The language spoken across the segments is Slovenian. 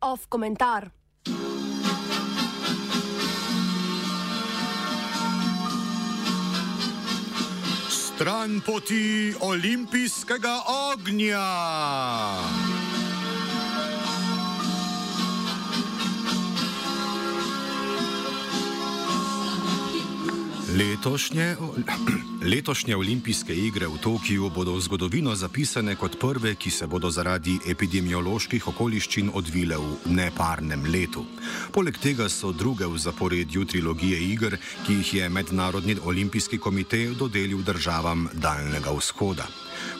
Off komentar. Stran poti olimpijskega ognja. Letošnje, letošnje olimpijske igre v Tokiu bodo v zgodovino zapisane kot prve, ki se bodo zaradi epidemioloških okoliščin odvile v neparnem letu. Poleg tega so druge v zaporedju trilogije iger, ki jih je Mednarodni olimpijski komitej dodelil državam Daljnega vzhoda.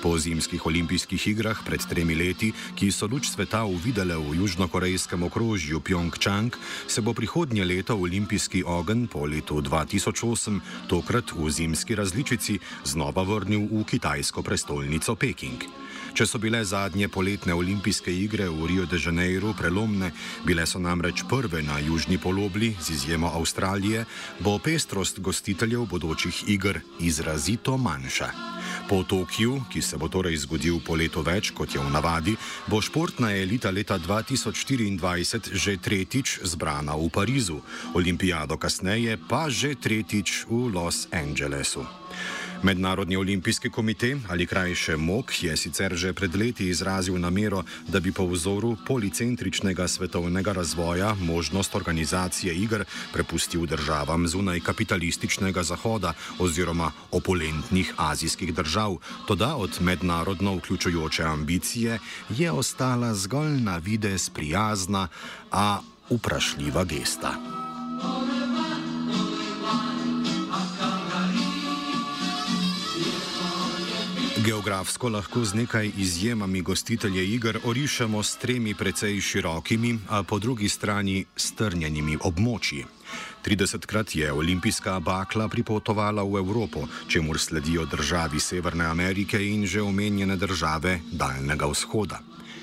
Po zimskih olimpijskih igrah pred tremi leti, ki so luč sveta uvidele v južnokorejskem okrožju Pjongčang, se bo prihodnje leto olimpijski ogenj po letu 2008, tokrat v zimski različici, znova vrnil v kitajsko prestolnico Peking. Če so bile zadnje poletne olimpijske igre v Rio de Janeiro prelomne, bile so namreč prve na južni polobli, z izjemo Avstralije, bo pestrost gostiteljev bodočih iger izrazito manjša. Po Tokiu, ki se bo torej zgodil po letu več kot je v navadi, bo športna elita leta 2024 že tretjič zbrana v Parizu, olimpijado kasneje pa že tretjič v Los Angelesu. Mednarodni olimpijski komitej ali krajše MOK je sicer že pred leti izrazil namero, da bi po vzoru policentričnega svetovnega razvoja možnost organizacije iger prepustil državam zunaj kapitalističnega zahoda oziroma opulentnih azijskih držav. Toda od mednarodno vključujoče ambicije je ostala zgolj na vides prijazna, a vprašljiva gesta. Geografsko lahko z nekaj izjemami gostitelje iger orišemo s tremi precej širokimi, a po drugi strani strnjenimi območji. 30krat je olimpijska bakla pripotovala v Evropo, čemu sledijo državi Severne Amerike in že omenjene države Daljnega vzhoda.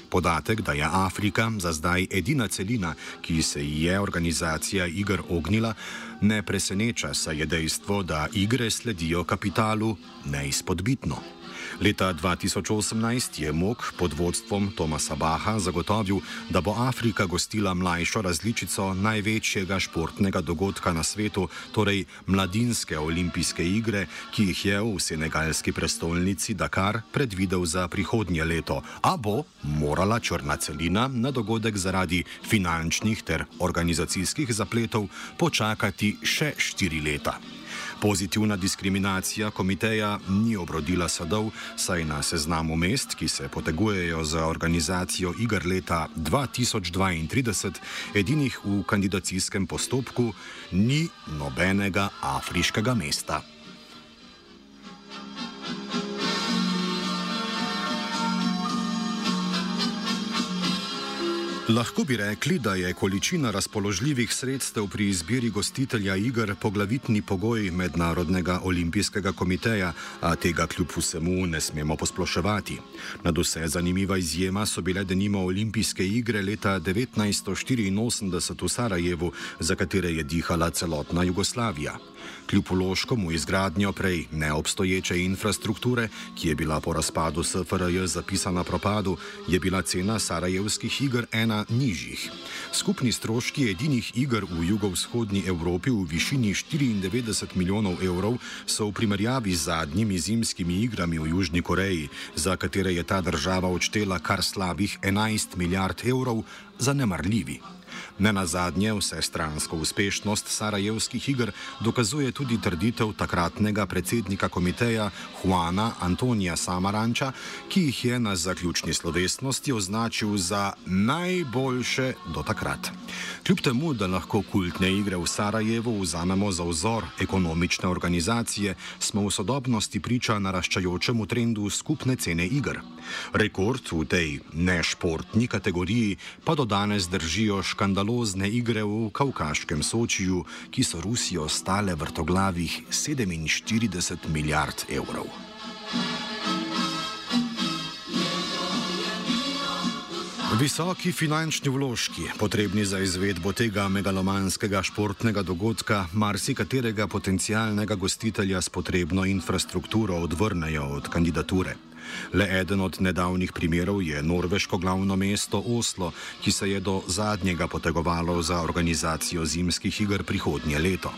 Podatek, da je Afrika za zdaj edina celina, ki se ji je organizacija iger ognila, ne preseneča, saj je dejstvo, da igre sledijo kapitalu neizpodbitno. Leta 2018 je MOK pod vodstvom Tomasa Baha zagotovil, da bo Afrika gostila mlajšo različico največjega športnega dogodka na svetu, torej mladinske olimpijske igre, ki jih je v senegalski prestolnici Dakar predvidel za prihodnje leto, a bo morala črna celina na dogodek zaradi finančnih ter organizacijskih zapletov počakati še štiri leta. Pozitivna diskriminacija komiteja ni obrodila sadov, saj na seznamu mest, ki se potegujejo za organizacijo igr leta 2032, edinih v kandidacijskem postopku, ni nobenega afriškega mesta. Lahko bi rekli, da je količina razpoložljivih sredstev pri izbiri gostitelja iger poglavitni pogoj Mednarodnega olimpijskega komiteja, a tega kljub vsemu ne smemo posploševati. Nad vse zanimiva izjema so bile denimo olimpijske igre leta 1984 v Sarajevu, za katere je dihala celotna Jugoslavija. Kljub uložkom v izgradnjo prej neobstoječe infrastrukture, ki je bila po razpadu SFRJ zapisana propadu, je bila cena sarajevskih iger ena nižjih. Skupni stroški edinih iger v jugovzhodni Evropi v višini 94 milijonov evrov so v primerjavi z zadnjimi zimskimi igrami v Južni Koreji, za katere je ta država odštela kar slabih 11 milijard evrov, zanemarljivi. Ne na zadnje, vse stransko uspešnost Sarajevskih igr dokazuje tudi trditev takratnega predsednika komiteja Juana Antonija Samaranča, ki jih je na zaključni slovesnosti označil za najboljše do takrat. Kljub temu, da lahko kultne igre v Sarajevu vzamemo za vzor ekonomične organizacije, smo v sodobnosti priča naraščajočemu trendu skupne cene igr. Rekord v tej nešportni kategoriji pa do danes držijo škandalozne igre v Kaukaškem Sočiju, ki so Rusijo stale vrtoglavih 47 milijard evrov. Visoki finančni vložki, potrebni za izvedbo tega megalomanskega športnega dogodka, marsikaterega potencialnega gostitelja s potrebno infrastrukturo odvrnejo od kandidature. Le eden od nedavnih primerov je norveško glavno mesto Oslo, ki se je do zadnjega potegovalo za organizacijo zimskih iger prihodnje leto.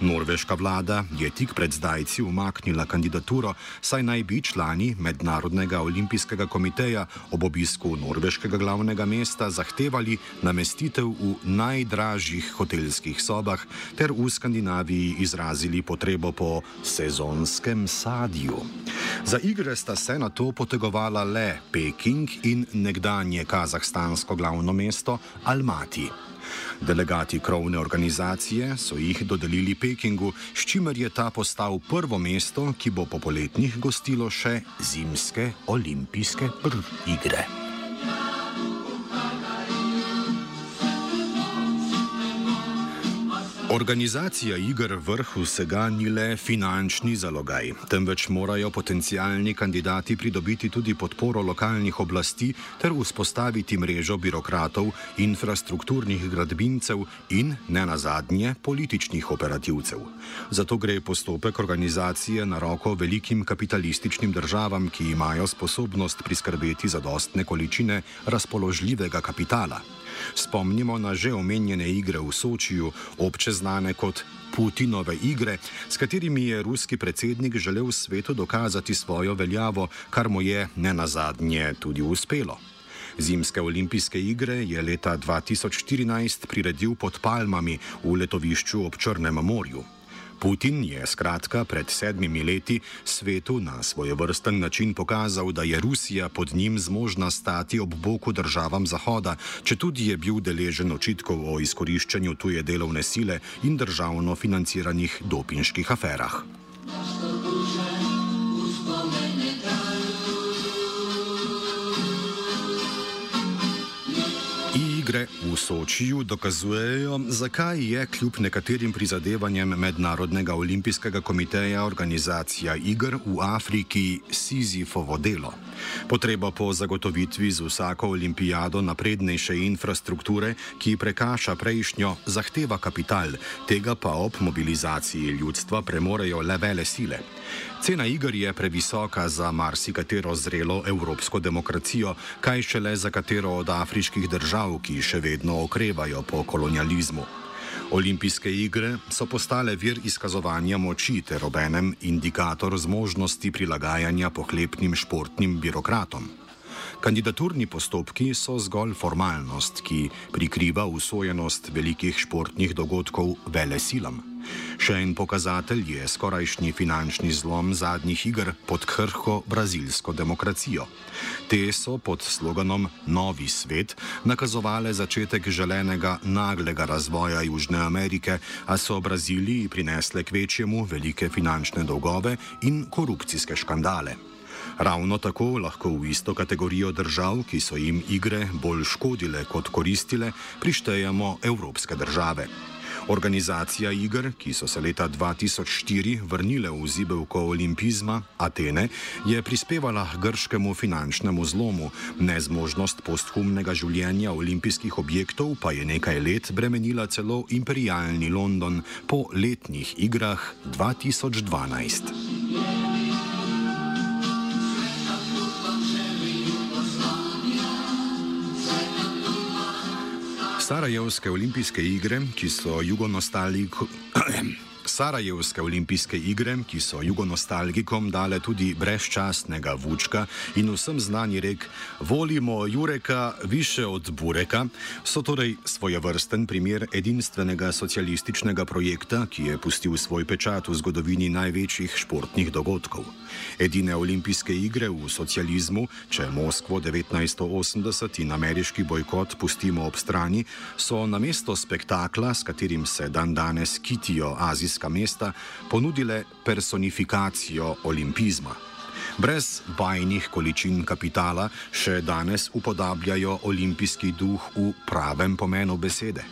Norveška vlada je tik pred zdajci umaknila kandidaturo, saj naj bi člani Mednarodnega olimpijskega komiteja ob obisku norveškega glavnega mesta zahtevali namestitev v najdražjih hotelskih sobah ter v Skandinaviji izrazili potrebo po sezonskem sadju. Za igre sta se na to potegovala le Peking in nekdanje kazahstansko glavno mesto Almaty. Delegati krovne organizacije so jih dodelili Pekingu, s čimer je ta postal prvo mesto, ki bo po poletnih gostilo še zimske olimpijske igre. Organizacija iger vrh vsega ni le finančni zalogaj, temveč morajo potencijalni kandidati pridobiti tudi podporo lokalnih oblasti ter vzpostaviti mrežo birokratov, infrastrukturnih gradbincev in, ne nazadnje, političnih operativcev. Zato gre postopek organizacije na roko velikim kapitalističnim državam, ki imajo sposobnost priskrbeti zadostne količine razpoložljivega kapitala. Spomnimo na že omenjene igre v Sočiju, obče znane kot Putinove igre, s katerimi je ruski predsednik želel svetu dokazati svojo veljavo, kar mu je ne nazadnje tudi uspelo. Zimske olimpijske igre je leta 2014 priredil pod palmami v letovišču ob Črnem morju. Putin je skratka pred sedmimi leti svetu na svojevrsten način pokazal, da je Rusija pod njim zmožna stati ob boku državam Zahoda, če tudi je bil deležen očitkov o izkoriščanju tuje delovne sile in državno financiranih dopinških aferah. Igre v Sočiju dokazujejo, zakaj je kljub nekaterim prizadevanjem Mednarodnega olimpijskega komiteja organizacija iger v Afriki Sizifovo delo. Potreba po zagotovitvi z vsako olimpijado naprednejše infrastrukture, ki prekaša prejšnjo, zahteva kapital, tega pa ob mobilizaciji ljudstva premorejo le vele sile. Cena iger je previsoka za marsikatero zrelo evropsko demokracijo, kaj šele za katero od afriških držav, ki še vedno okrevajo po kolonializmu. Olimpijske igre so postale vir izkazovanja moči ter obenem indikator zmožnosti prilagajanja pohlepnim športnim birokratom. Kandidaturni postopki so zgolj formalnost, ki prikriva usojenost velikih športnih dogodkov vele silam. Še en pokazatelj je skorajšnji finančni zlom zadnjih iger pod krhko brazilsko demokracijo. Te so pod sloganom Novi svet nakazovale začetek želenega naglega razvoja Južne Amerike, a so Braziliji prinesle k večjemu velike finančne dolgove in korupcijske škandale. Ravno tako lahko v isto kategorijo držav, ki so jim igre bolj škodile kot koristile, prištejemo evropske države. Organizacija iger, ki so se leta 2004 vrnile v zibelko olimpizma, Atene, je prispevala k grškemu finančnemu zlomu, nezmožnost posthumnega življenja olimpijskih objektov pa je nekaj let bremenila celo imperialni London po letnih igrah 2012. Sarajevske olimpijske igre, ki so jugonostalgijo. Sarajevske olimpijske igre, ki so jugonostalgikom dale tudi brezčasnega vučka in vsem znani rek: Volimo Jureka više od Bureka, so torej svojevrsten primer edinstvenega socialističnega projekta, ki je pustil svoj pečat v zgodovini največjih športnih dogodkov. Edine olimpijske igre v socializmu, če Moskvo 1980 in ameriški bojkot pustimo ob strani, so namesto spektakla, s katerim se dan danes kitijo azijske olimpijska mesta ponudile personifikacijo olimpizma. Brez bajnih količin kapitala še danes upodabljajo olimpijski duh v pravem pomenu besede.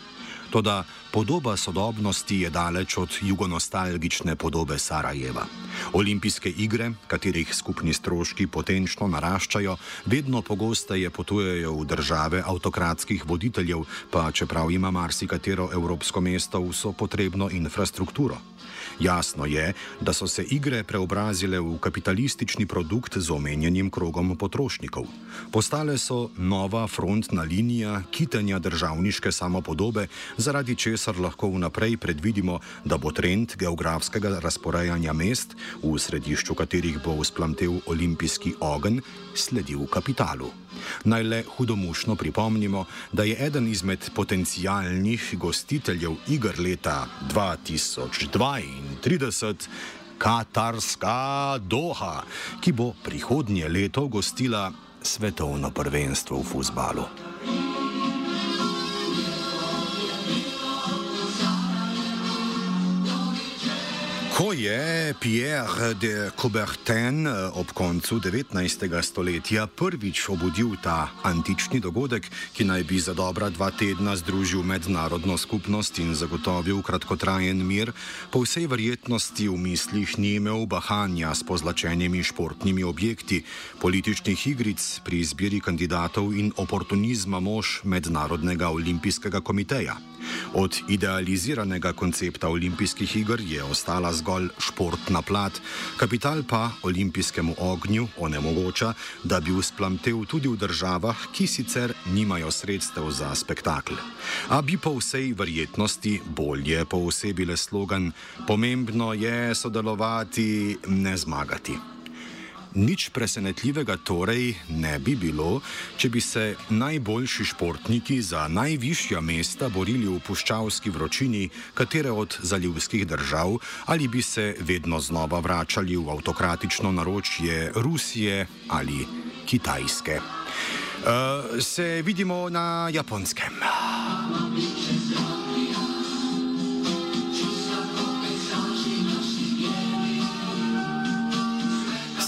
Toda podoba sodobnosti je daleč od jugonostalgične podobe Sarajeva. Olimpijske igre, katerih skupni stroški potenčno naraščajo, vedno pogosteje potujejo v države avtokratskih voditeljev, pa čeprav ima marsikatero evropsko mesto vso potrebno infrastrukturo. Jasno je, da so se igre preobrazile v kapitalistični produkt z omenjenim krogom potrošnikov. Postale so nova frontna linija kitenja državniške samopodobe, zaradi česar lahko vnaprej predvidimo, da bo trend geografskega razporejanja mest, v središču katerih bo vzplamtev olimpijski ogenj, sledil kapitalu. Naj le hudomušno pripomnimo, da je eden izmed potencijalnih gostiteljev igr leta 2032 Katarska Doha, ki bo prihodnje leto gostila svetovno prvenstvo v futbalu. Ko je Pierre de Coubertin eh, ob koncu 19. stoletja prvič obudil ta antični dogodek, ki naj bi za dobra dva tedna združil mednarodno skupnost in zagotovil kratkotrajen mir, po vsej verjetnosti v mislih ni imel bahanja s pozlačenimi športnimi objekti, političnih igric pri izbiri kandidatov in oportunizma mož Mednarodnega olimpijskega komiteja. Od idealiziranega koncepta olimpijskih iger je ostala zgolj športna plat, kapital pa olimpijskemu ognju onemogoča, da bi usplamtev tudi v državah, ki sicer nimajo sredstev za spektakl. A bi po vsej verjetnosti bolje poosebile slogan: Pomembno je sodelovati, ne zmagati. Nič presenetljivega torej ne bi bilo, če bi se najboljši športniki za najvišja mesta borili v puščavski vročini katere od zalivskih držav ali bi se vedno znova vračali v avtokratično naročje Rusije ali Kitajske. Uh, se vidimo na japonskem.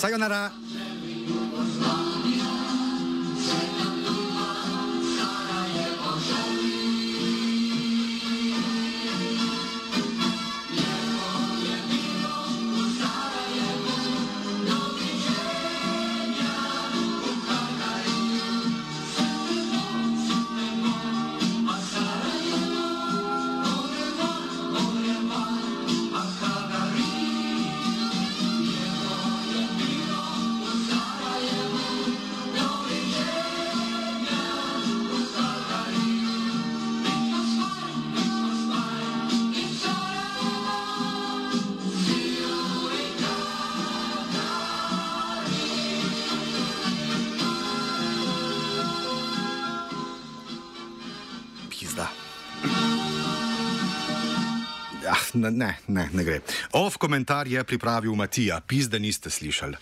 さよなら。Ne, ne, ne gre. Ov komentar je pripravil Matija, pizde niste slišali.